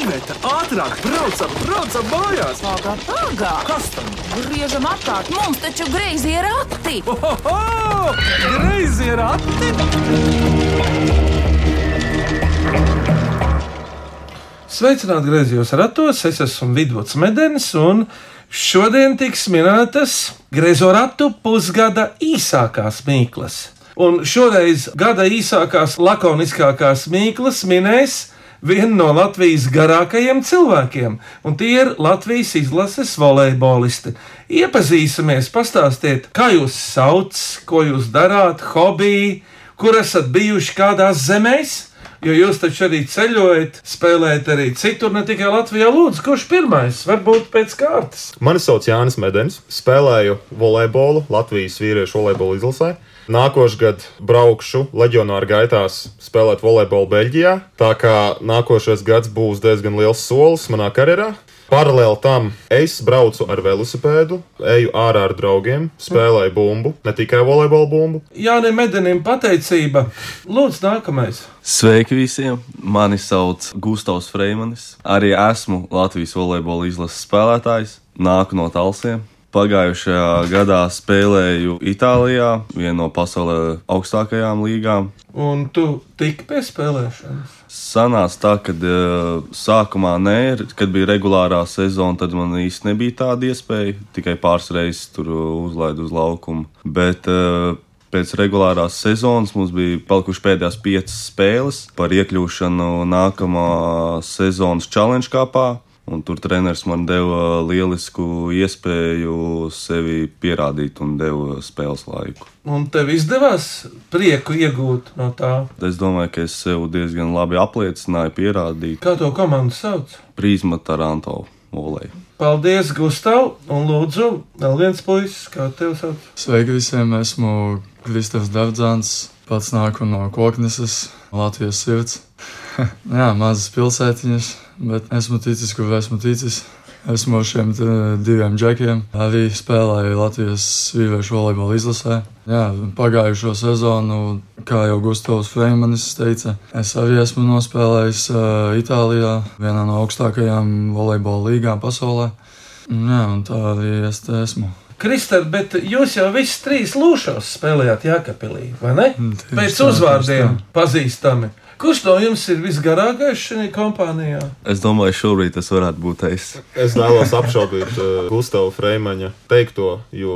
Iveta, ātrāk, braucam, braucam mājās! Pagā, pagā! Kas tam? Griežam apkārt, mums taču greizi ir rati! Ohoho! Greizi ir ati! Sveicināti griezījos ratos, es esmu Vidvuds Medenis, un šodien tiks minētas griezo ratu pusgada īsākās mīklas. Un šoreiz gada īsākās, lakoniskākās mīklas minēs viena no Latvijas garākajiem cilvēkiem, un tie ir Latvijas izlases volejbolisti. Iepazīsimies, pastāstiet, kā jūs sauc, ko jūs darāt, hobiji, kur esat bijuši kādās zemēs. Jo jūs taču arī ceļojat, spēlējat arī citur, ne tikai Latvijā. Lūdzu, kurš pirmais? Varbūt pēc kārtas. Mani sauc Jānis Medens. Spēlēju volejbolu Latvijas vīriešu volejbola izlasē. Nākošais gads braukšu leģionāru gaitās spēlēt volejbolu Beļģijā. Tā kā nākošais gads būs diezgan liels solis manā karjerā. Paralēli tam es braucu ar velosipēdu, eju ārā ar draugiem, spēlēju bumbu, ne tikai volejbola bumbu. Jānis Medenim pateicība. Lūdzu, nākamais. Sveiki visiem! Mani sauc Gustavs Freimanis. Arī esmu Latvijas volejbola izlases spēlētājs. Nāku no Talsiem. Pagājušajā gadā spēlēju Itālijā, vienā no pasaules augstākajām līgām. Un tu tiki pie spēlēšanas. Sanāca tā, ka uh, sākumā nē, kad bija regulārā sezona, tad man īsti nebija tāda iespēja. Tikai pāris reizes tur uzlaidu uz laukumu. Bet uh, pēc regulārās sezonas mums bija palikušas pēdējās piecas spēles par iekļūšanu nākamā sezonas challenge kāpā. Un tur treneris man deva lielisku iespēju sevi pierādīt un deva spēles laiku. Un tev izdevās prieku iegūt no tā. Es domāju, ka es sev diezgan labi apliecināju, pierādīju. Kā to komandu sauc? Prīzma Taranto volēju. Paldies, Gustav! Un lūdzu, vēl viens puisis, kā tev sauc? Sveiki visiem! Esmu Kristofers Dārdzāns, pats nāku no Kokneses, Latvijas sirds. Jā, mazas pilsētiņas, bet esmu ticis, kur esmu ticis. Esmu ar šiem diviem džekiem. Arī spēlēju Latvijas vīriešu volejbola izlasē. Jā, pagājušo sezonu, kā jau Gustavs Freimanis teica, es arī esmu nospēlējis Itālijā, vienā no augstākajām volejbola līgām pasaulē. Jā, un tā arī es te esmu. Kristēn, bet jūs jau visi trīs lūšos spēlējāt Jākapilī, vai ne? Tieši Pēc tā, uzvārdiem tieši pazīstami. Kurš no jums ir visgarākais šajā kompānijā? Es domāju, šobrīd tas varētu būt es. Es vēlos apšaubīt uh, Gustavu Freimaņa teikto, jo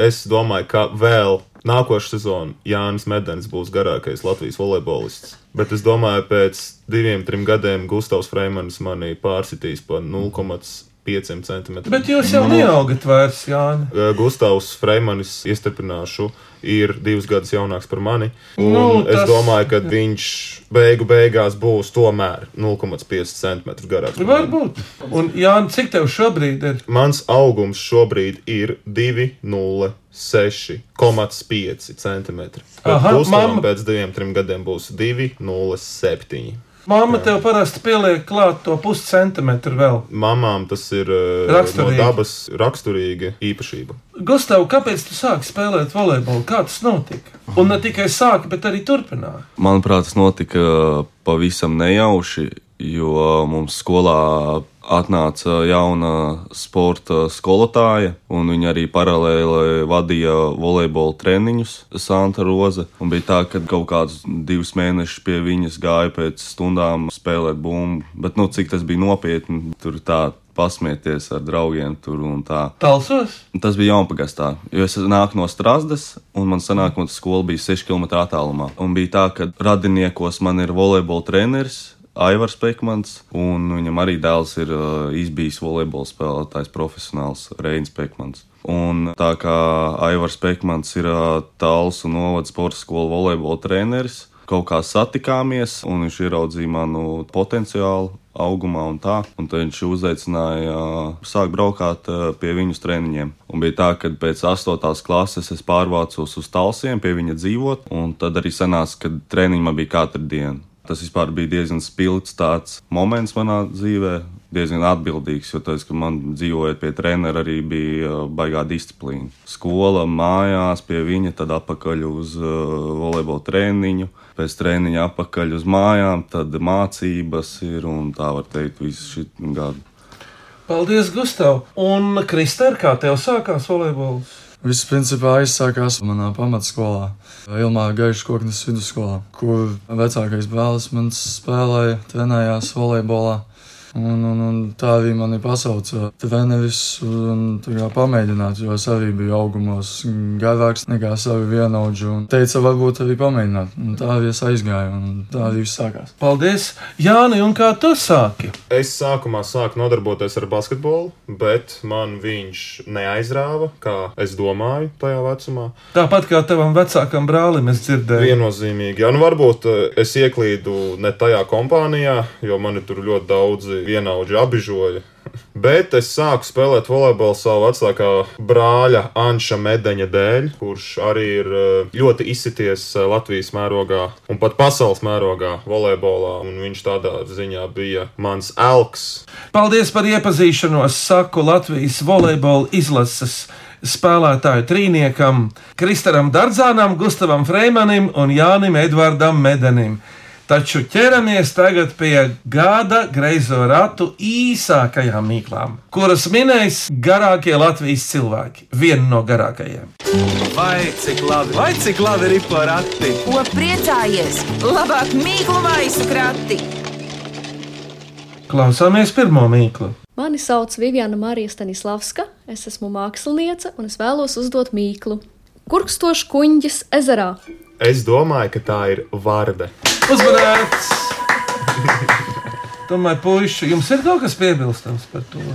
es domāju, ka vēl nākošais sezona Jānis Medens būs garākais Latvijas volejbolists. Bet es domāju, pēc diviem, trim gadiem Gustavs Freimans mani pārsitīs pa 0,5 cm. Bet jūs jau neaugat vairs, Jāni. Uh, Gustavs Freimanis iestrādāšu ir divus gadus jaunāks par mani. Un Nu, tas- es domāju, ka viņš beigu beigās būs tomēr 0,5 cm garāks. Varbūt. Un, Jāni, cik tev šobrīd ir? Mans augums šobrīd ir 2,06,5 cm. Aha, mamma- pēc diviem, trim gadiem būs 2,07. Māma tev parasti pieliek klāt to puscentimetru vēl. Mamām tas ir uh, Raksturīgi. no dabas raksturīga īpašība. Gustav, kāpēc tu sāki spēlēt volejbolu? Kā tas notika? Un ne tikai sāki, bet arī turpināji. Manuprāt, tas notika pavisam nejauši, jo mums skolā atnāca jauna sporta skolotāja, un viņa arī paralēli vadīja volejbola treniņus, Santa Roza. Un bija tā, ka kaut kādus divus mēnešus pie viņas gāja pēc stundām spēlēt bumbu. Bet, nu, cik tas bija nopietni, tur tā pasmieties ar draugiem tur un tā. Talsos? Tas bija jaunpagastā, jo es nāku no Strasdas, un man sanāk, ka skola bija 6 km attālumā. Un bija tā, ka radiniekos man ir volejbola treneris. Aivars Pekmans, un viņam arī dēls ir uh, izbijis volejbola spēlētājs, profesionāls Reinis Pekmans. Un tā kā Aivars Pekmans ir uh, tāls un novads sporta skolu volejbola treneris, kaut kā satikāmies, un viņš ieraudzīja manu potenciālu augumā un tā. Un tad viņš uzaicināja uh, sākt braukāt pie viņu treniņiem. Un bija tā, ka pēc 8. klases es pārvācos uz Talsiem pie viņa dzīvot, un tad arī sanāca, ka treniņi man bija katru dienu. Tas vispār bija diezgan spilgts tāds moments manā dzīvē, diezgan atbildīgs, jo tas, ka man dzīvojot pie trenera, arī bija uh, baigā disciplīna. Skola, mājās pie viņa, tad atpakaļ uz uh, volejbola treniņu, pēc treniņa atpakaļ uz mājām, tad mācības ir un tā var teikt visu šī gadu. Paldies, Gustav! Un Kristēr, kā tev sākās volejbols? Viss principā aizsākās manā pamatskolā, Ilmā Gaišas koknes vidusskolā, kur vecākais brālis man spēlēja, trenējās volejbolā. Un, un, un tā arī mani pasauca treneris un pamēģināt, jo es arī biju augumos garāks nekā savi vienaudži un teica, varbūt arī pamēģināt. Un tā arī es aizgāju un tā arī viss sākās. Paldies, Jāni, un kā tu sāki? Es sākumā sāku nodarboties ar basketbolu, bet man viņš neaizrāva, kā es domāju, tajā vecumā. Tāpat kā tavam vecākam brālim, es dzirdēju. Viennozīmīgi. Jā, nu varbūt eh, es ieklīdu ne tajā kompānijā, jo mani tur ļoti daudzi vienaudži apbižoja. Bet es sāku spēlēt volejbolu savu vecākā brāļa Anša Medeņa dēļ, kurš arī ir eh, ļoti izsities eh, Latvijas mērogā un pat pasaules mērogā volejbolā. Viņš tādā ziņā bija mans elks. Paldies par iepazīšanos, saku Latvijas volejbola izlases spēlētāju trīniekam, Kristaram Dardzānam, Gustavam Freimanim un Jānim Edvardam Medenim. Taču ķeramies tagad pie gada greizo ratu īsākajām mīklām, kuras minēs garākie Latvijas cilvēki. Viena no garākajiem. Vai cik labi, vai cik labi ir porati? Ko priecājies? Labāk mīklu maisu krati! Klausāmies pirmo mīklu. Mani sauc Viviana Marija Stanislavska, es esmu māksliniece un es vēlos uzdot mīklu. Kurkstošs kuņģis ezerā? Es domāju, ka tā ir Vārde. Uzmanīts! Tomēr, puiši, jums ir kaut kas piebilstams par to.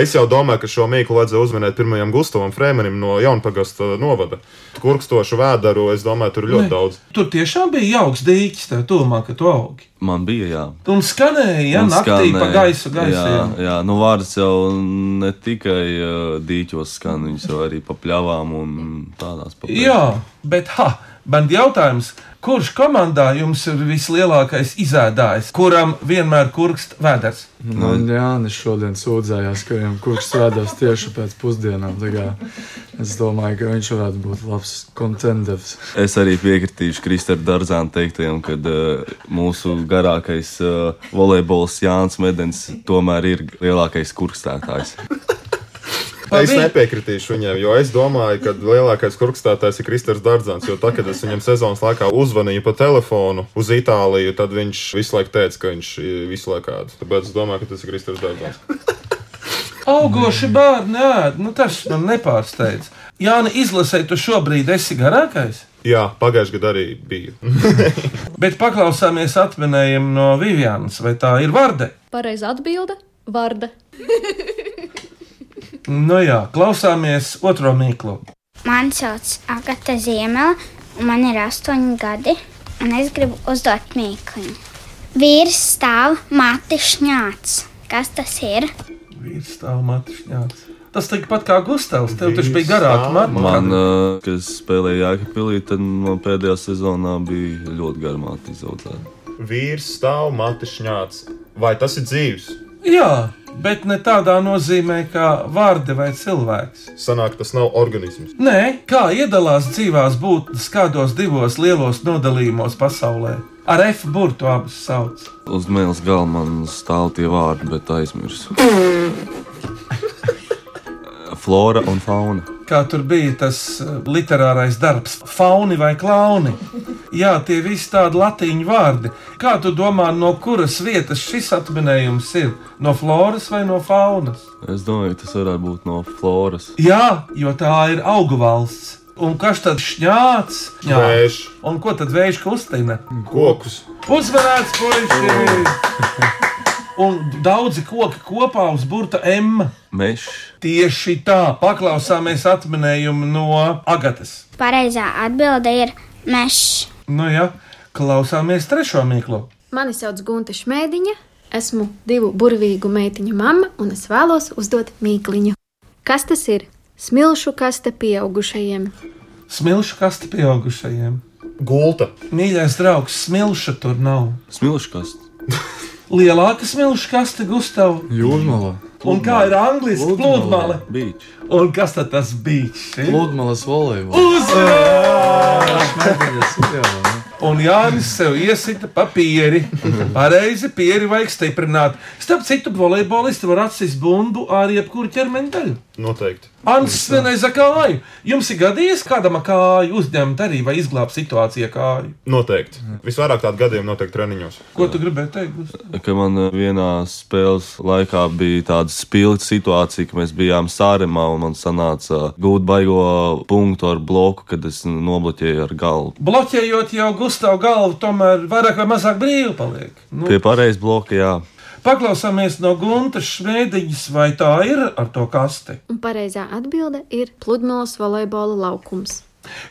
Es jau domāju, ka šo mīklu vajadzēja uzmanēt pirmajam Gustavam Frēmanim no Jaunpagasta novada. Kurkstošu vēdaru, es domāju, tur ir ļoti daudz. Tur tiešām bija jauks dīķis, tev tomā, ka tu augi. Man bija, jā. Un skanēja, ja naktī pa skanēja. gaisu, Jā, gaisiem. jā, nu vārds jau ne tikai uh, dīķos skan, viņš jau arī pa pļavām un tādās pa Jā, bet ha, man jautājums, kurš komandā jums ir vislielākais izēdājs, kuram vienmēr kurkst vēders? Nu, Jānis šodien sūdzējās, ka viņam kurš strādās tieši pēc pusdienām. tā kā Es domāju, ka viņš varētu būt labs kontenders. Es arī piekritīšu Kristēna Dārzāna teiktajam, ka uh, mūsu garākais uh, volejbols Jānis Medens tomēr ir lielākais kurkstētājs. Es Paldies. nepiekritīšu viņam, jo es domāju, ka lielākais kurkstātājs ir Kristers Dārdzants. Jo tad, kad es viņam sezonas laikā uzzvanīju pa telefonu uz Itāliju, tad viņš visu laiku teica, ka viņš ir visu laiku ēd. Tāpēc es domāju, ka tas ir Kristers Dārdzants. Augoši bērni, ēd, nu tas man nepārsteidz. Jāni, izlasē, tu šobrīd esi garākais, Jā, pagājušajā gadā arī bija. bet paklausāmies atminējumu no Vivianas, vai tā ir Varde? Pareiza atbilde - Varde. Nu jā, klausāmies otro mīklu. Mani sauc Agata Ziemela, un man ir astoņi gadi, un es gribu uzdot mīklu. Vīrs stāv mati šņāts. Kas tas ir? Vīrs stāv matišņāts. Tas tikpat kā Gustavs, tev taču bija garāka matu. Man, uh, kad es spēlēju Jēkabīlī, tad man pēdējā sezonā bija ļoti garmāta izaudzēta. Vīrs stāv mati šņāts. Vai tas ir dzīves? Jā, bet ne tādā nozīmē kā vārdi vai cilvēks. Sanāk, tas nav organisms. Nē, kā iedalās dzīvās būtnes kādos divos lielos nodalījumos pasaulē. Ar F burtu abus sauc. Uz mēles gala man stāv tie vārdi, bet aizmirsu. Flora un fauna. Kā tur bija tas eh, literārais darbs, fauni vai klauni. Jā, tie visi tādi latīņu vārdi. Kā tu domā, no kuras vietas šis atminējums ir? No floras vai no faunas? Es domāju, tas varētu būt no floras. Jā, jo tā ir augu valsts. Un kas tad šņāts? Jā. Vējš, Un ko tad vējš kustina? kokus. Uzvarēts, puiši! Un daudzi koki kopā uz burta M. Mežs. Tieši tā, paklausāmies atminējumu no Agatas. Pareizā atbilde ir mežs. Nu jā, klausāmies trešo mīklu. Mani sauc Gunte Šmētiņa, esmu divu burvīgu meitiņu mamma un es vēlos uzdot mīkliņu. Kas tas ir? Smilšu kaste pieaugušajiem. Smilšu kasti pieaugušajiem. Gulta. Mīļais draugs, smilša tur nav. Smilšu kaste. Lielāka smilša kaste, Gustav. Jūrmala. Un kā ir angliski pludmale? Beach. Un kas tad tas bija? Pludmales volejbols. Uzmanības! Un Jānis sev iesita papīri. Pareizi, pieri vajag stiprināt. Starp citu, volejbolisti var atsist bumbu ar jebkuru ķermeņa daļu. Noteikti. Ants svinēja kāju. Jums ir gadījies kādam kāju uzņemt arī vai izglābt situāciju ar kāju? Noteikti. Visvairāk tādu gadījumu notiek treniņos. Ko tu gribēji teikt? Ka man eh, vienā spēles laikā bija tāda spilgta situācija, ka mēs bijām sāremā un man sanāca gūt baigo punktu ar bloku, kad es nobloķēju ar galvu. Bloķējot jau Gustavu galvu, tomēr vairāk vai mazāk brīvi paliek. Nu, Pie pareizes bloka, jā. Paklausāmies no Guntas Švēdiņas, vai tā ir ar to kasti. Un pareizā atbilde ir pludmales volejbola laukums.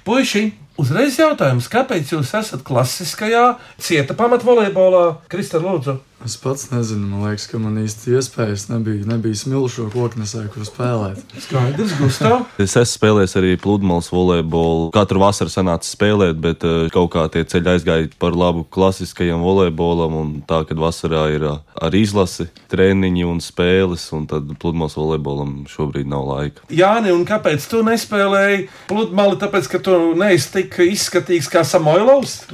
Puiši, uzreiz jautājums, kāpēc jūs esat klasiskajā cieta pamatvolejbolā? Krista, lūdzu. Es pats nezinu, man liekas, ka man īsti iespējas nebija, nebija smilšu koknesē, kur spēlēt. Skaidrs, Gustav. Es esmu spēlējis arī pludmales volejbolu. Katru vasaru sanāca spēlēt, bet eh, kaut kā tie ceļi aizgāja par labu klasiskajam volejbolam. un Tā, kad vasarā ir eh, ar izlasi, treniņi un spēles, un tad pludmales volejbolam šobrīd nav laika. Jāni, un kāpēc tu nespēlēji pludmali? Tāpēc, ka tu neesi tik izskatīgs kā Samoilovs.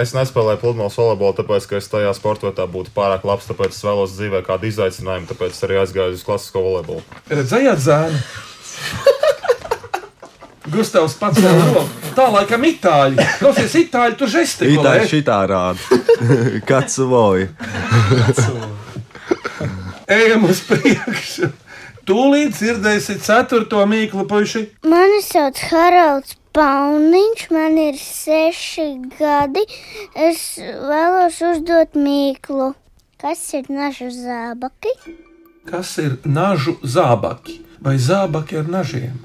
Es nespēlēju pludmales volejbolu, tāpēc, ka es tajā sportā būtu pārāk labs. Tāpēc es vēlos dzīvē kādu izaicinājumu, tāpēc arī aizgāju uz klasisko volejbolu. Redzējāt, zēni? Gustavs pats vēl roku. Tā laikam itāļi. Klausies, itāļi tur žestikulē. Itāļi šitā rāda. Kāds voja. Ejam uz priekšu. Tūlīt dzirdēsiet ceturto mīklu puiši. Mani sauc Haralds Pauniņš, man ir seši gadi. Es vēlos uzdot mīklu. Kas ir nažu zābaki? Kas ir nažu zābaki? Vai zābaki ar nažiem?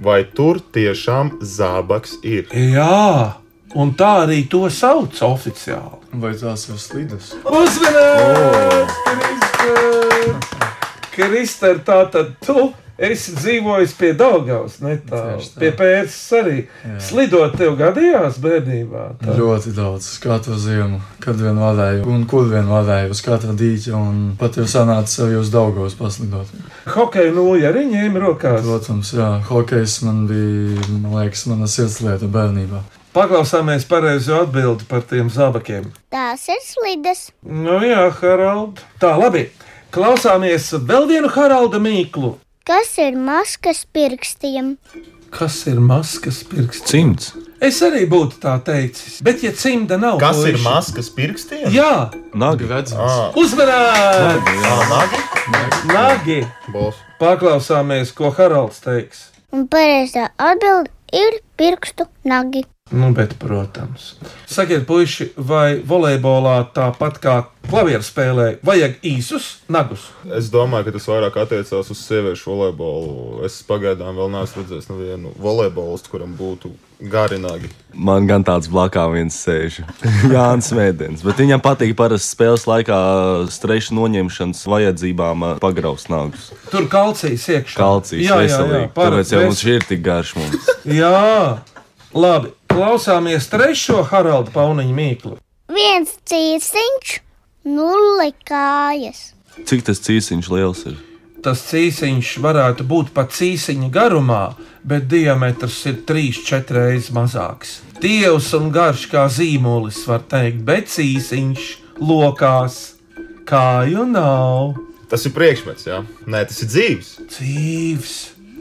Vai tur tiešām zābaks ir? Jā, un tā arī to sauc oficiāli. Vai tās ir slidas? Uzmanības! Kristēn! Kristēn, tā tad tu esi dzīvojis pie Daugavas, ne tā? Pie pēdas arī. Jā. Slidot tev gadījās bērnībā. Tā. Ļoti daudz, katru ziemu, kad vien varēju, un kur vien varēju, uz katra dīķa, un pat jau sanāca sev uz Daugavas paslidot. Hokeja nūja arī ņēma rokās. Protams, jā, hokejs man bija, man liekas, mana sirdslieta bērnībā. Paklausāmies pareizo atbildi par tiem zābakiem. Tās ir slidas. Nu jā, Harald. Tā, labi. Klausāmies vēl vienu Haralda mīklu. Kas ir maskas pirkstiem? Kas ir maskas pirksts? Cimds. Es arī būtu tā teicis, bet ja cimda nav, Kas ir puiši? maskas pirkstiem? Jā, Nagi. Ah, uzmanīgi! nagi? Paklausāmies, ko Haralds teiks. Un pareizā atbilde ir pirkstu nagi. Nu, bet, protams. Sakiet, puiši, vai volejbolā tāpat kā klavieru spēlē, vajag īsus nagus? Es domāju, ka tas vairāk attiecās uz sieviešu volejbolu. Es pagaidām vēl neesmu redzējis nevienu volejbolistu, kuram būtu gari nagi. Man gan tāds blakām viens sēž. Jānis Mēdens. Bet viņam patīk parasti spēles laikā strešu noņemšanas vajadzībām ā, pagraust nagus. Tur kalcijas iekšā. Kalcijas Jā, jā, jā, veselīgi. Tāpēc jau mums šī ir tik garš mums. Jā, labi. Klausāmies trešo Haralda Pauniņa mīklu. Viens cīsiņš, nulle kājas. Cik tas cīsiņš liels ir? Tas cīsiņš varētu būt pat cīsiņa garumā, bet diametrs ir 3-4 reizes mazāks. Dievs un garš kā zīmolis, var teikt, bet cīsiņš lokās kāju nav. Tas ir priekšmets, jā. Nē, tas ir dzīves. Dzīves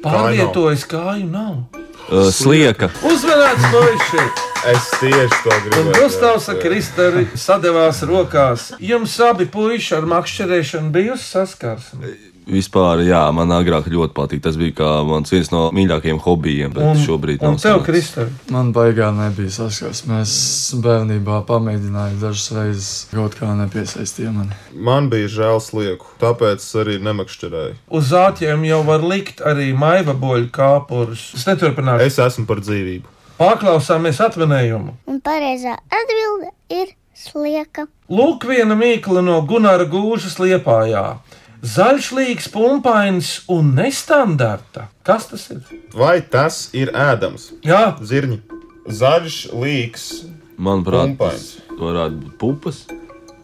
pārvietojas, kāju nav. Uh, slieka. Uzmanīts, puiši! Es tieši to gribēju. Gustavs. Kristēri sadevās rokās. Jums abi puiši ar makšķerēšanu bijusi saskarsme. Vispār, jā, man agrāk ļoti patīk. Tas bija kā mans viens no mīļākajiem hobijiem, bet Un, šobrīd un nav tev. Kristēri, Man baigā nebija saskars. Mēs bērnībā pamēģinājām dažas reizes, kaut kā nepiesaistīja mani. Man bija žēl slieku, tāpēc arī nemakšķerēju. uz zāķiem jau var likt arī maiva boļu kāpurus. Es neturpināšu. Es esmu par dzīvību. Paklausāmies atminējumu. Un pareizā atbilde ir slieka. Lūk, viena mīkla no Gunāra gūžas liepājā. Zaļš, līgs, pumpains un nestandarta. Kas tas ir? Vai tas ir ēdams? Jā, Zirņi. Zaļš, līks. Manuprāt, Pumpains. tas varētu būt pupas.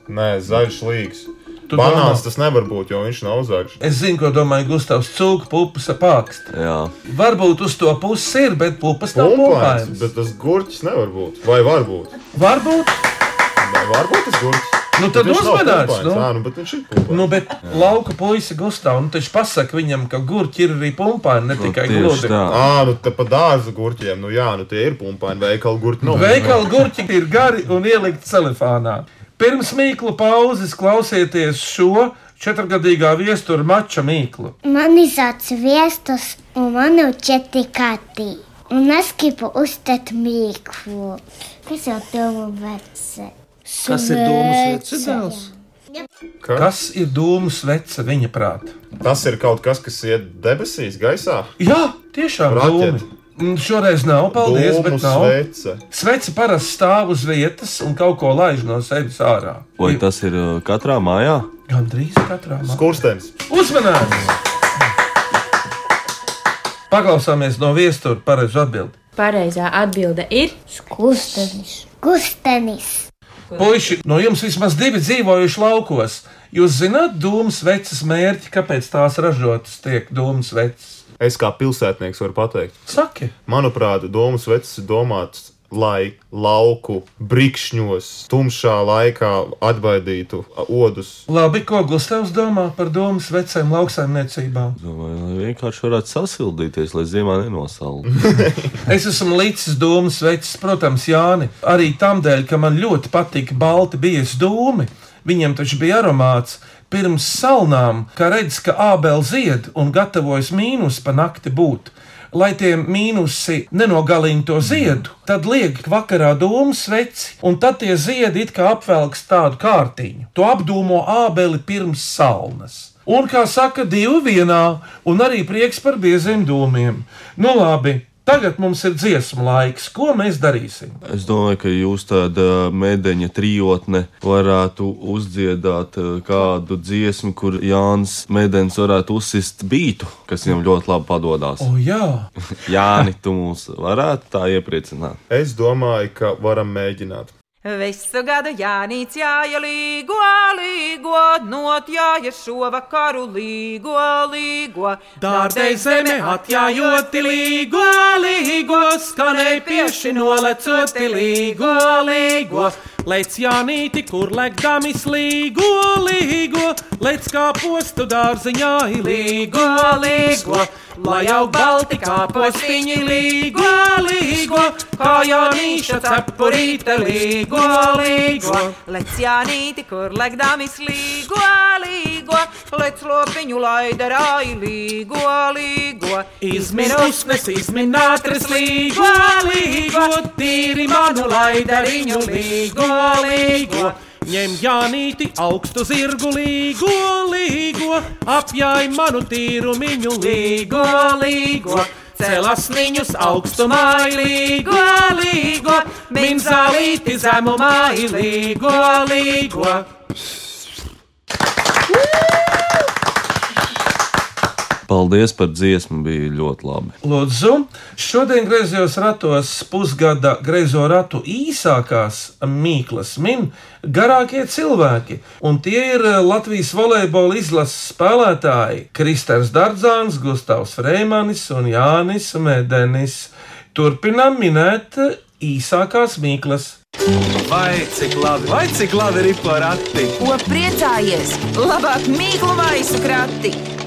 Nē, zaļš, līks. Tu Banāns domā? tas nevar būt, jo viņš nav zaļš. es zinu, ko domāja Gustavs Cūka, pupas apakst. Jā, Varbūt uz to pusi ir, bet pupas nav Pumpains, pumpains. bet tas gurķis nevar būt. Vai var būt? Varbūt, Vai var būt tas gurķis? Nu tad nav uzmanīts. pumpains. Nu. Jā, nu, bet viņš ir pumpains. Nu, bet lauka puisi Gustavs, nu taču pasaka viņam, ka gurķi ir arī pumpaini, ne tikai tieši gludi. tā. Ā, nu te pa dārza gurķiem, nu jā, nu tie ir pumpaini, veikali gurķi nav. Veikala gurķi ir gari un ielikt telefānā. Pirms mīklu pauzes klausieties šo četrgadīgā viestura mača mīklu. Mani sauc Viestus, un man ir četri kati. Un es gribu uztēt mīklu. Kas jau tev vece? Kas ir dūmu svecidēls? Ka? Kas ir dūmu svece viņa prātā? Tas ir kaut kas, kas iet debesīs, gaisā. Jā, tiešām dūmi. Mm, Šoreiz nav, paldies, Dūmu bet nav. svece. Sveci parasti stāv uz vietas un kaut ko laiž no sevis ārā. vai tas ir uh, katrā mājā? Gan drīz katrā mājā. Skurstenis. Uzmanīts! Paklausāmies no viestura pareizo atbildi. Pareizā atbilde ir Gustenis. Gustenis. Puiši, no jums vismaz divi dzīvojuši laukos. Jūs zināt dūmu sveces mērķi, kāpēc tās ražotas tiek dūmu sveces? Es kā pilsētnieks varu pateikt. Saki, Manuprāt, domas vecs ir domāts, lai lauku brikšņos, tumšā laikā atbaidītu odus. labi, ko Gustavs domā par dūmu svecēm lauksaimniecībā? Domāju, lai vienkārši varētu sasildīties, lai ziemā nenosaldu. Es esmu līdzis dūmu sveces, protams, Jāni. Arī tam dēļ, ka man ļoti patīk balti biezi dūmi. Viņiem taču bija aromāts. Pirms salnām, kā redz, ka ābeli zied un gatavojas mīnus pa nakti būt. Lai tie mīnusi nenogalina to ziedu, tad liek vakarā dūmu sveci, un tad tie ziedi it kā apvelks tādu kārtiņu. To apdūmo ābeli pirms salnas. Un, kā saka, divi vienā, un arī prieks par bieziem dūmiem. Nu, labi, tagad mums ir dziesmu laiks. Ko mēs darīsim? Es domāju, ka jūs tāda mēdeņa trijotne varētu uzdziedāt kādu dziesmu, kur Jānis Mēdens varētu uzsist bītu, kas viņam ļoti labi padodas. O, jā, Jāni, tu mūs varētu tā iepriecināt. Es domāju, ka varam mēģināt. Visu gadu Jānis jāja līgo, līgo, notjāja šo vakaru līgo, līgo. Dārdei zeme atjājoti līgo, līgo, skanēja pieši nolecoti līgo, līgo. Lēc Jānīti, kur legdamis līgo, līgo, lēc kā postu dārziņā līgo, līgo. Lai jau balti kā postiņi līgo, līgo, kā Jānīša cepurīte līgo, līgo. Lec Jānīti, kur legdāmis līgo, līgo, lec lopiņu laidarāji līgo, līgo. Izmin uznes, izmin ātris līgo, līgo, tīri manu laidariņu līgo, līgo. Ņem Jānīti augstu zirgu līgo, līgo, apjāj manu tīrumiņu līgo, līgo. Celas viņus augstumā, līgo, līgo, min zālīti zemumā, līgo, līgo. Paldies par dziesmu, bija ļoti labi. Lūdzu, šodien griezos ratos pusgada griezo ratu īsākās mīklas min garākie cilvēki. Un tie ir Latvijas volejbola izlases spēlētāji Kristers Dardzāns, Gustavs Freimanis un Jānis Medenis. Turpinām minēt īsākās mīklas. Vai cik labi, vai cik labi ir porati? Ko priecājies? Labāk mīklu maisu krati!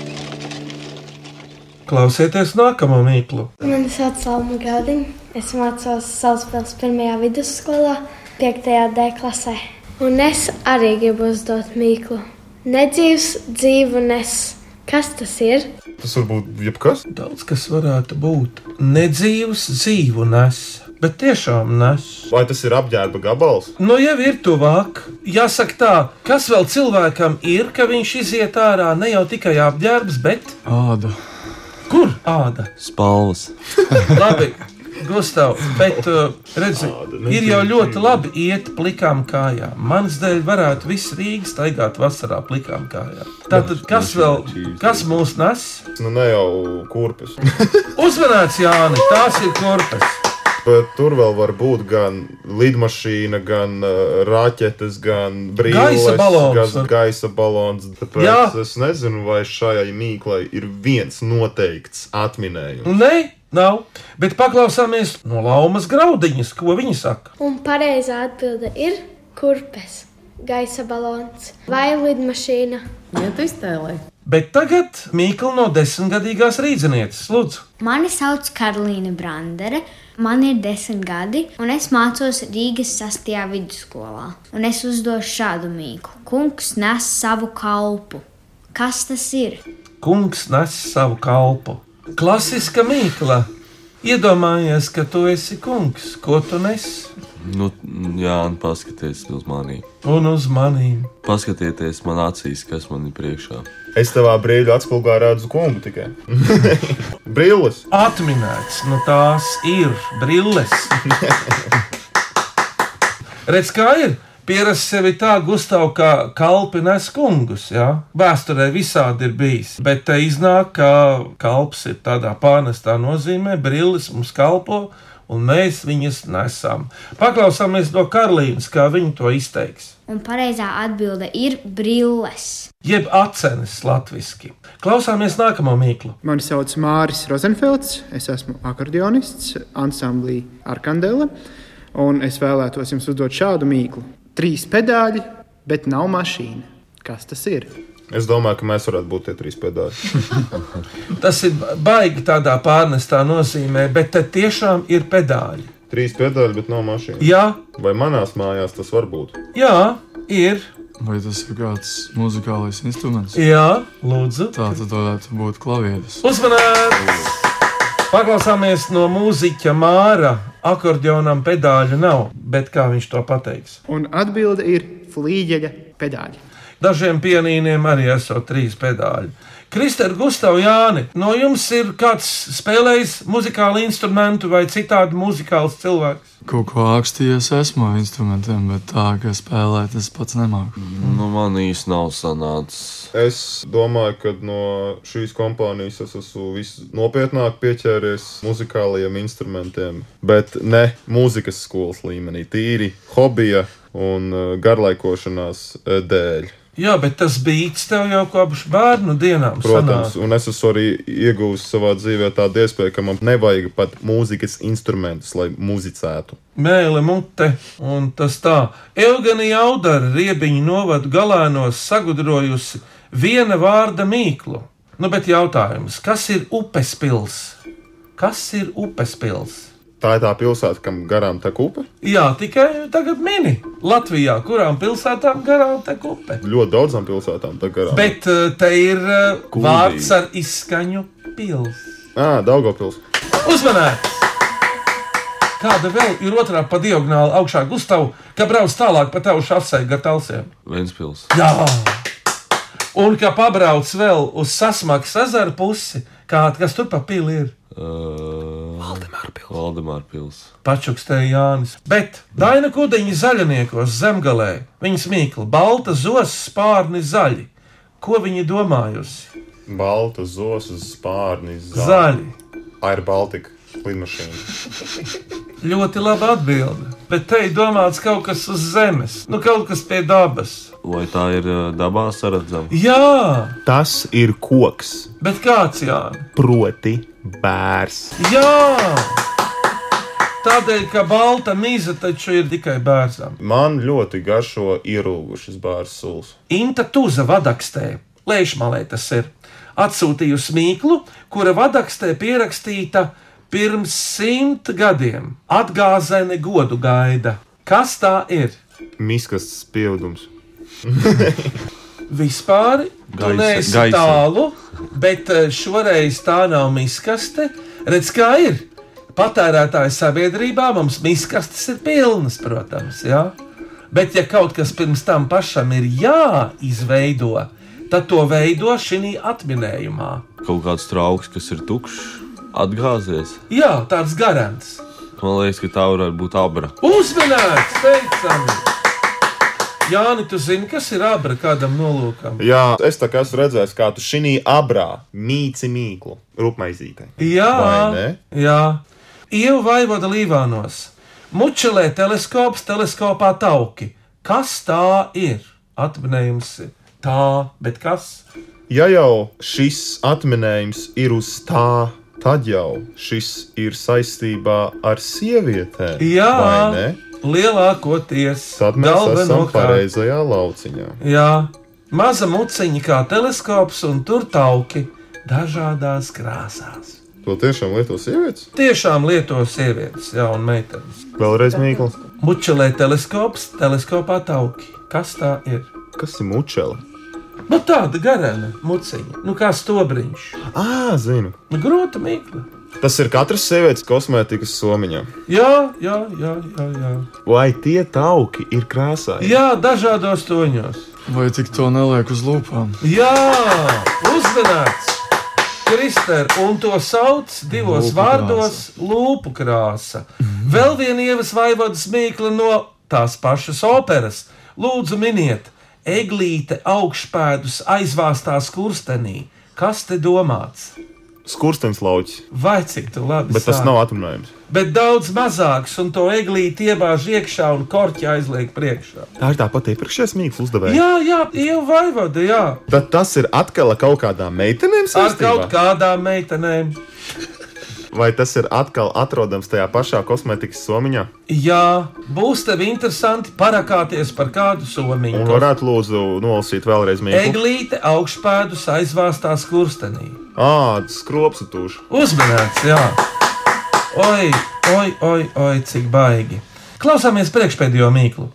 Klausieties nākamo mīklu. Mani sauc Salma Gaudiņa. Es mācos Salaspils pirmajā vidusskolā, 5. D klasē. Un es arī gribu uzdot mīklu. Nedzīvs dzīvu nes. Kas tas ir? Tas var būt jebkas. Daudz kas varētu būt. Nedzīvs dzīvu nes, bet tiešām nes. Vai tas ir apģērba gabals? Nu, jau ir tuvāk. Jāsaka tā, kas vēl cilvēkam ir, ka viņš iziet ārā ne jau tikai apģērbs, bet Āda. Kur āda? Spalvas. Labi, Gustav, bet uh, redzi, ir jau ļoti labi iet plikām kājām. Manas dēļ varētu viss Rīgas staigāt vasarā plikām kājām. Tātad, kas vēl, kas mūs nes? Nu, ne jau kurpes. Uzmanīts, Jāni, tās ir korpes. Bet tur vēl var būt gan lidmašīna, gan uh, raķetes, gan brīvības Gaisa balons. gan gaisa balons. Tāpēc Jā. es nezinu, vai šai mīklai ir viens noteikts atminējums. Nē, nav. Bet paklausāmies no laumas graudiņas, ko viņi saka. Un pareizā atbilde ir kurpes, gaisa balons vai lidmašīna. Iet iztēlē. Bet tagad Mīkla no desmitgadīgās rīznieces, lūdzu. Mani sauc Karolīna Brandere, man ir desmit gadi, un es mācos Rīgas 6. vidusskolā. Un es uzdošu šādu mīklu. Kungs nes savu kalpu. Kas tas ir? Kungs nes savu kalpu. Klasiska mīkla. Iedomājies, ka tu esi kungs, ko tu nes Nu, jā, un paskatieties uz mani. un uz manīm. Paskatieties man acīs, kas man ir priekšā. Es tavā brīvā atspulgā redzu kungu tikai. Brilles! Atminēts, nu tās ir brilles. Redz, kā ir. Pierast sevi tā, Gustav, kā kalpi nes kungus. Ja? Vēsturē visādi ir bijis. Bet te iznāk, ka kalps ir tādā pārnestā nozīmē, brilles mums kalpo, un mēs viņas nesam. Paklausāmies no Karolīnas, kā viņa to izteiks. Un pareizā atbilde ir brilles. Jeb acenes latviešu. Klausāmies nākamo mīklu. Mani sauc Māris Rozenfelds, es esmu akordionists ansamblī Arkandela, un es vēlētos jums uzdot šādu mīklu. Trīs pedāļi, bet nav mašīna. Kas tas ir? Es domāju, ka mēs varētu būt tie trīs pedāļi. Tas ir baigi tādā pārnestā nozīmē, bet te tiešām ir pedāļi. Trīs pedāļi, bet nav mašīna. Jā, Vai manās mājās tas var būt? jā, ir. Vai tas ir kāds muzikālais instruments? Jā, lūdzu. Tā tad varētu būt klavieris. Uzmanīts! Paklausāmies no mūziķa Māra. Akordionam pedāļu nav, bet kā viņš to pateiks? Un atbilde ir flīģeļa pedāļi. Dažiem pianīniem arī esot trīs pedāļi. Kristēna Gustavs Jāni, no jums ir kāds spēlējis muzikālu instrumentu vai citādi muzikāls cilvēks? Kaut ko ākstījies esmu ar instrumentiem, bet tā, ka spēlēt, es pats nemāku. Nu, man īsti nav sanācis. Es domāju, ka no šīs kompānijas es esmu visnopietnāk pieķēries muzikālajiem instrumentiem, bet ne mūzikas skolas līmenī, tīri hobija un uh, garlaikošanās uh, dēļ. Jā, bet tas bija tev jau kopš bērnu dienām. Protams, sanāk. un es esmu arī iegūmis savā dzīvē tādu iespēju, ka man nevajag pat mūzikas instrumentus, lai muzicētu. Mēle mute, un tas tā. Eugenija Audara riebiņu novadu galēnos sagudrojusi viena vārda mīklu. Nu, bet jautājums, kas ir upes pils? Kas ir upes pils? Tā ir tā pilsēta, kam garām tek upe. Jā, tikai tagad mini Latvijā, kurām pilsētām garām tek upe. Ļoti daudzām pilsētām tek garām. Bet uh, te ir uh, Kuldīgi. vārds ar izskaņu pils. Ā, Daugavpils. Uzmanīts! Kāda vēl ir otrā pa diagonāli augšā Gustavu, ka brauc tālāk pa tavu šasēju gar talsiem? Ventspils. Jā! Un kā pabrauc vēl uz sasmakas ezeru pusi, kā, kas tur pa pili ir? Uh, Valdemāra pils. Pačukstēja Jānis. Bet Daina Kudiņa zaļniekos zemgalē, viņas mīkla, balta zos spārni zaļi. Ko viņa domājusi? Balta zosas spārni Zaļi. Air Baltica lidmašīna. Ļoti laba atbilde. Bet te ir domāts kaut kas uz zemes, nu kaut kas pie dabas. Vai tā ir dabā saredzama? Jā, Tas ir koks, bet kāds Jānis? proti bērs. Jā! Tādēļ, ka balta mīza taču ir tikai bērnam. Man ļoti garšo ierūgušas bāras sulas. Inta Tuza vadakstē, Lēšmalē tas ir, atsūtījusi mīklu, kura vadakstē pierakstīta pirms simt gadiem. Atgāzēne godu gaida. Kas tā ir? Miskas pildums. Vispār tu Gaisa- neesi gaisa. tālu, bet eh, šoreiz tā nav miskaste. Redz, kā ir. Patērētāju sabiedrībā mums miskastes ir pilnas, protams. Ja? Bet, ja kaut kas pirms tam pašam ir jāizveido, tad to veido šī atminējumā. Kaut kāds trauks, kas ir tukšs, atgāzies. Jā, tāds garants. Man liekas, ka tā varētu būt abra. Uzmanīts, teicami! Jāni, tu zini, kas ir abra kādam nolūkam? Jā, es tā kā esmu redzējis, kā tu šī abrā mīci mīklu rupmaizītē. Jā, Vai jā. Ievu vaivoda līvānos. Mučelē teleskops, teleskopā tauki. Kas tā ir? Atminējums tā, bet kas? Ja jau šis atminējums ir uz tā, tad jau šis ir saistībā ar sievietēm. vai Jā, ne? Lielākoties. Tad mēs esam galvenokārt. pareizajā lauciņā. Jā, maza muciņa kā teleskops un tur tauki dažādās krāsās. To tiešām lieto sievietes. Tiešām lieto sievietes, jā, un meitenes. Vēlreiz mīklu. Mučelē teleskops, teleskopā tauki. Kas tā ir? Kas ir mučela? Nu, tāda garāna muciņa, nu kā stobriņš. Ā, zinu. Nu, grūta mīkla. Tas ir katras sievietes kosmētikas somiņā. Jā, jā, jā, jā. jā. Vai tie tauki ir krāsā? Jā, dažādos toņos. Vai tik to neliek uz lūpām? Jā, uzmanīts! Kristēr, un to sauc divos Lūpu vārdos - lūpu krāsa. Vēl viena ievas vaivodas mīkla no tās pašas operas. Lūdzu, miniet, eglīte augšpēdus aizvāstā skurstenī. Kas te domāts? Skurstenis lauķis. Vai cik tu labi Bet tas sāki? nav atminējums. Bet daudz mazāks, un to eglīti iebāž iekšā un korķi aizliek priekšā. Tā ir tā pati iepriekšējā mīklas uzdevēja. Jā, jā, jau vaivoda, jā. Tad tas ir atkal kaut kādām meitenēm Ar kaut kādām meitenēm. Vai tas ir atkal atrodams tajā pašā kosmētikas somiņā? Jā, būs tev interesanti parakāties par kādu Un somiņu. varētu lūdzu nolasīt vēlreiz mīklu. Eglīte augšpēdus aizvāstā skurstenī. Ā, skropsatūši. Uzmanīts, jā. Oi, oi, oi, oi, cik baigi. Klausāmies priekšpēdējo mīklu.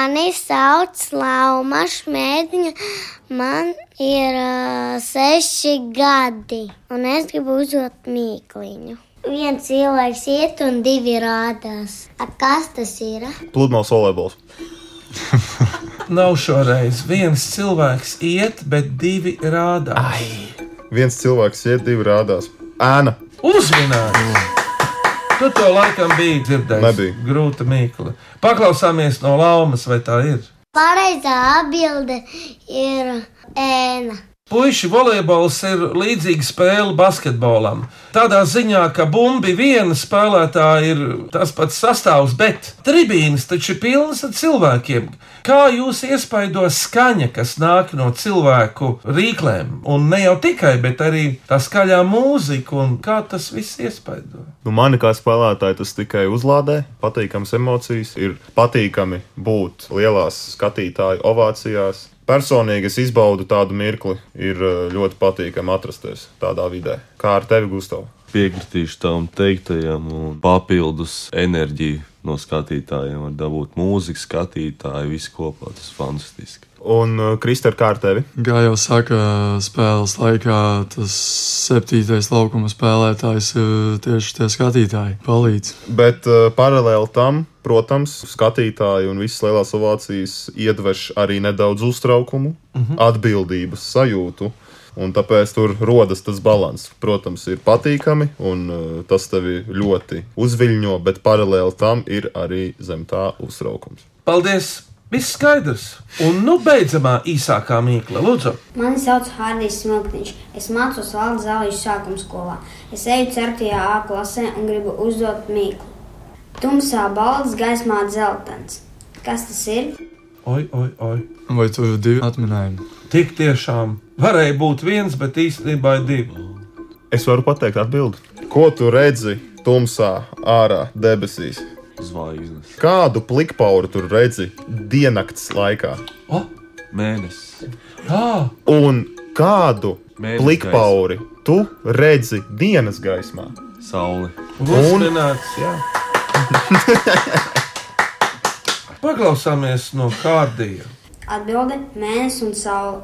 Mani sauc Lauma Šmētiņa. Man ir uh, seši gadi, un es gribu uzdot mīkliņu. Viens cilvēks iet un divi rādās. A, kas tas ir? Pludmales volejbols. Nav šoreiz viens cilvēks iet, bet divi rādās. Viens cilvēks iet, divi rādās. Ēna. Uzmanīts! Tu to laikam biji dzirdējis. Nebija. Grūta mīkla. Paklausāmies no laumas, vai tā ir. Pareizā atbilde ir ēna. Puisi volejbols ir līdzīga spēle basketbolam. Tādā ziņā, ka bumbi viena spēlētāja ir tas pats sastāvs, bet tribīnas taču ir pilnas ar cilvēkiem. Kā jūs iespaido skaņa, kas nāk no cilvēku rīklēm? Un ne jau tikai, bet arī tā skaļā mūzika, un kā tas viss iespaido? Nu, mani kā spēlētāji tas tikai uzlādē, patīkams emocijas. Ir patīkami būt lielās skatītāju ovācijās. Personīgi es izbaudu tādu mirkli, ir eh, ļoti patīkami atrasties tādā vidē. Kā ar tevi, Gustav? Piekritīšu tam teiktajam, un papildus enerģiju no skatītājiem var dabūt mūziku, skatītāji, visi kopā. Tas ir fantastiski. Un uh, Kristēna, kā ar tevi? Kā jau saka, spēles laikā tas septītais laukuma spēlētājs ir tieši tie skatītāji. Palīdz. Bet uh, paralēli tam, protams, skatītāji un visas lielās ovācijas iedvež arī nedaudz uztraukumu, Mhm. atbildības sajūtu. Un tāpēc tur rodas tas līdzsvars. Protams, ir patīkami, un uh, tas tevi ļoti uzviļņo, bet paralēli tam ir arī zem tā uztraukums. Paldies! Viss skaidrs! Un nu beidzamā īsākā mīkla, lūdzu! Mani sauc Hārdijs Smilkniņš. Es mācos Valdes Zālīšu sākuma skolā. Es eju 4. A klasē un gribu uzdot mīklu. Tumsā balts, gaismā dzeltens. Kas tas ir? Oi, oi, oi! Vai tur ir divi atminējumi? Tik tiešām varēja būt viens, bet īstenībā ir divi. Es varu pateikt atbildi. Ko tu redzi tumsā, ārā debesīs? Zvaigznes. Kādu plikpauru tur redzi diennakts laikā? O, Mēnesis. Jā, Un kādu Mēnesis plikpauri tu redzi dienas gaismā? Saule. uzmanīts! Jā. Paklausāmies no kārdija. Atbilde - mēnesis un saule.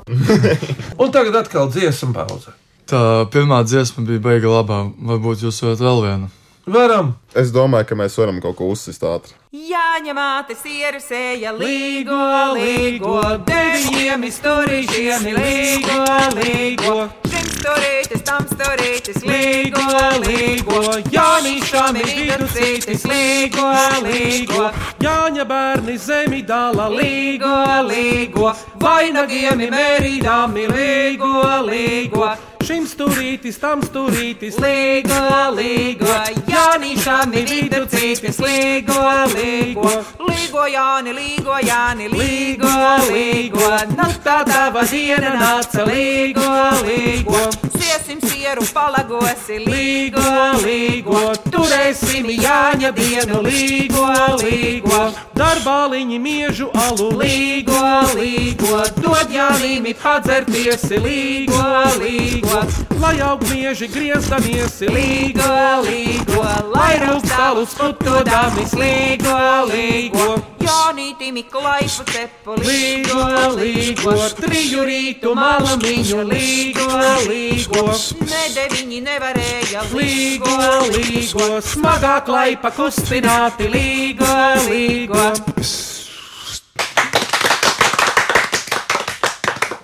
Un tagad atkal dziesmu pauze. Tā pirmā dziesma bija beiga labā. Varbūt jūs varat vēl vienu. Varam! Es domāju, ka mēs varam kaut ko uzsist ātri. Jāņem māte sieru sēja, līgo, līgo, deviņiem izturīšiem, līgo, līgo. Šim sturītis, tam sturītis, līgo, līgo, Jānīšām ir viducītis, līgo, līgo, Jāņa bērni zemi dala līgo, līgo, vainagiem ir mērīdami, līgo, līgo. Šim sturītis, tam sturītis, līgo, līgo, Jānīšām ir viducītis, līgo, līgo, līgo, Jāni, līgo, Jāni, līgo, līgo, nu tā tava diena nāca, līgo, līgo, siesim sieru palagosi, līgo, līgo, turēsim Jāņa dienu, līgo, līgo, darbāliņi miežu alu, līgo, līgo, dod Jānīmi padzerties, līgo, līgo. Lai aug mieži griezdamies, līgo, līgo, lai rūkstālus putodamies, līgo, līgo, Jānītimi klaipu cepu, līgo, līgo, triju rītu malamiņu, līgo, līgo, ne deviņi nevarēja, līgo, līgo, smagā klaipa kustināti, līgo, līgo.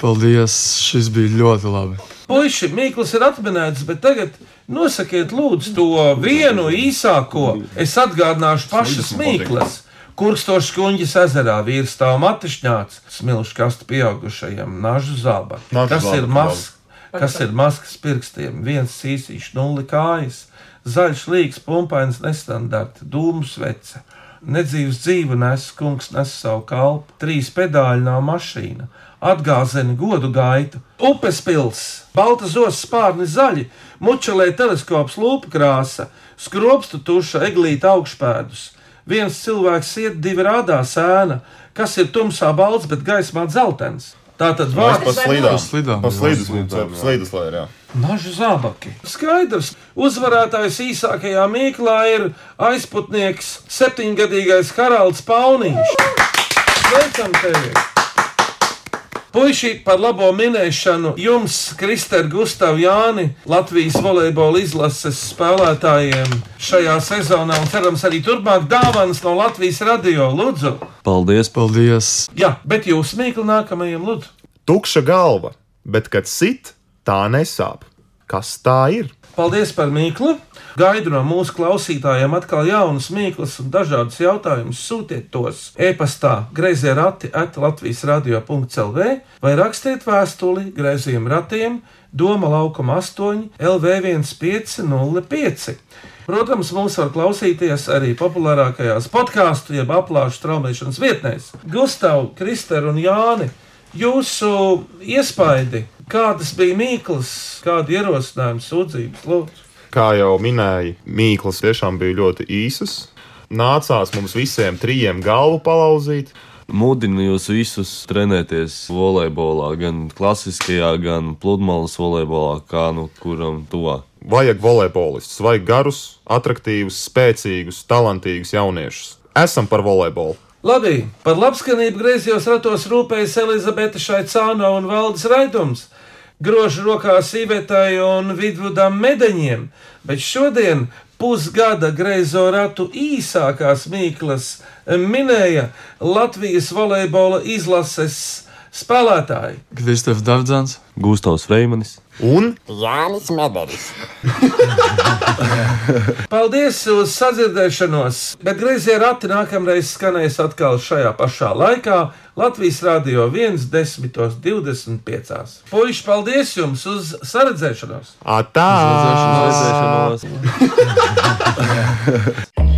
Paldies, šis bija ļoti labi. Puisi, Mikls ir atminēts, bet tagad nosakiet, lūdzu, to vienu īsāko. Es atgādināšu pašas Miklas. Kurkstošs kuģis ezerā vīrs stāv matišņāts, smilšu kastu pieaugušajam, nažu zāba. Zāba, ir mas, kas ir maskas pirkstiem, viens sīsīšs, nulli kājas, zaļš līgs, pumpains, nestandarta, dūmu svece. Nedzīvs dzīvu nes, kungs nes savu kalpu, trīs pedāļi nav mašīna, atgāzeni godu gaitu, upes pils, balta zos spārni zaļi, mučelē teleskops lūpa krāsa, skropstu tuša, eglīta augšpēdus. Viens cilvēks iet, divi rādā sēna, kas ir tumsā balts, bet gaismā dzeltens. Tā tad Vārds vārds pa slīdām. Pa slīdām, Pa Slīdām, jā. slīdus, lai ir, jā. Nažu zābaki. Skaidrs, uzvarētājs īsākajā mīklā ir aizputnieks, septiņgadīgais Haralds Pauniņš. Sveicam tevi! Puisši par labo minēšanu jums, Kristēna Gustav Jāni, Latvijas volejbola izlases spēlētājiem šajā sezonā un cerams arī turpmāk dāvanas no Latvijas radio. Lūdzu! Paldies! Paldies! Jā, bet jūs mīkli nākamajam lūdzu! Tukša galva, bet kad sit, tā nesāp. Kas tā ir? Paldies par mīklu! Gaidu no mūsu klausītājiem atkal jaunas mīklas un dažādus jautājumus. Sūtiet tos e-pastā grazījā rati at Latvijas radio.clv vai rakstiet vēstuli grazījiem ratiem Doma laukuma 8 LV1505. Protams, mūs var klausīties arī populārākajās podkāstu, jeb aplāšu straumēšanas vietnēs. Gustav, Krister un Jāni, jūsu iespaidi, kādas bija mīklas, kādi ierosinājumi, sūdzības, lūdzu? Kā jau minēju, mīklas tiešām bija ļoti īsas. Nācās mums visiem trijiem galvu palauzīt. Mudinu jūs visus trenēties volejbolā, gan klasiskajā, gan pludmales volejbolā, kā nu kuram tuvāk. Vajag volejbolistus, vajag garus, attraktīvus, spēcīgus, talantīgus jauniešus. Esam par volejbolu! Labi, par labskanību griezījos ratos rūpējas Elizabete Šaicāno un Valdis Raidums. Grožu rokās īvetai un vidvudam medaņiem, bet šodien pusgada greizo ratu īsākās mīklas minēja Latvijas volejbola izlases spēlētāji. Kristofers Dārdzāns, Gustavs Freimanis un Jānis Mederis. Paldies uz sadzirdēšanos, bet grazījā rati nākamreiz skanēs atkal šajā pašā laikā Latvijas Rādio 1.10.25. Puiši, paldies jums uz saredzēšanos! Atā! Redzēšanos!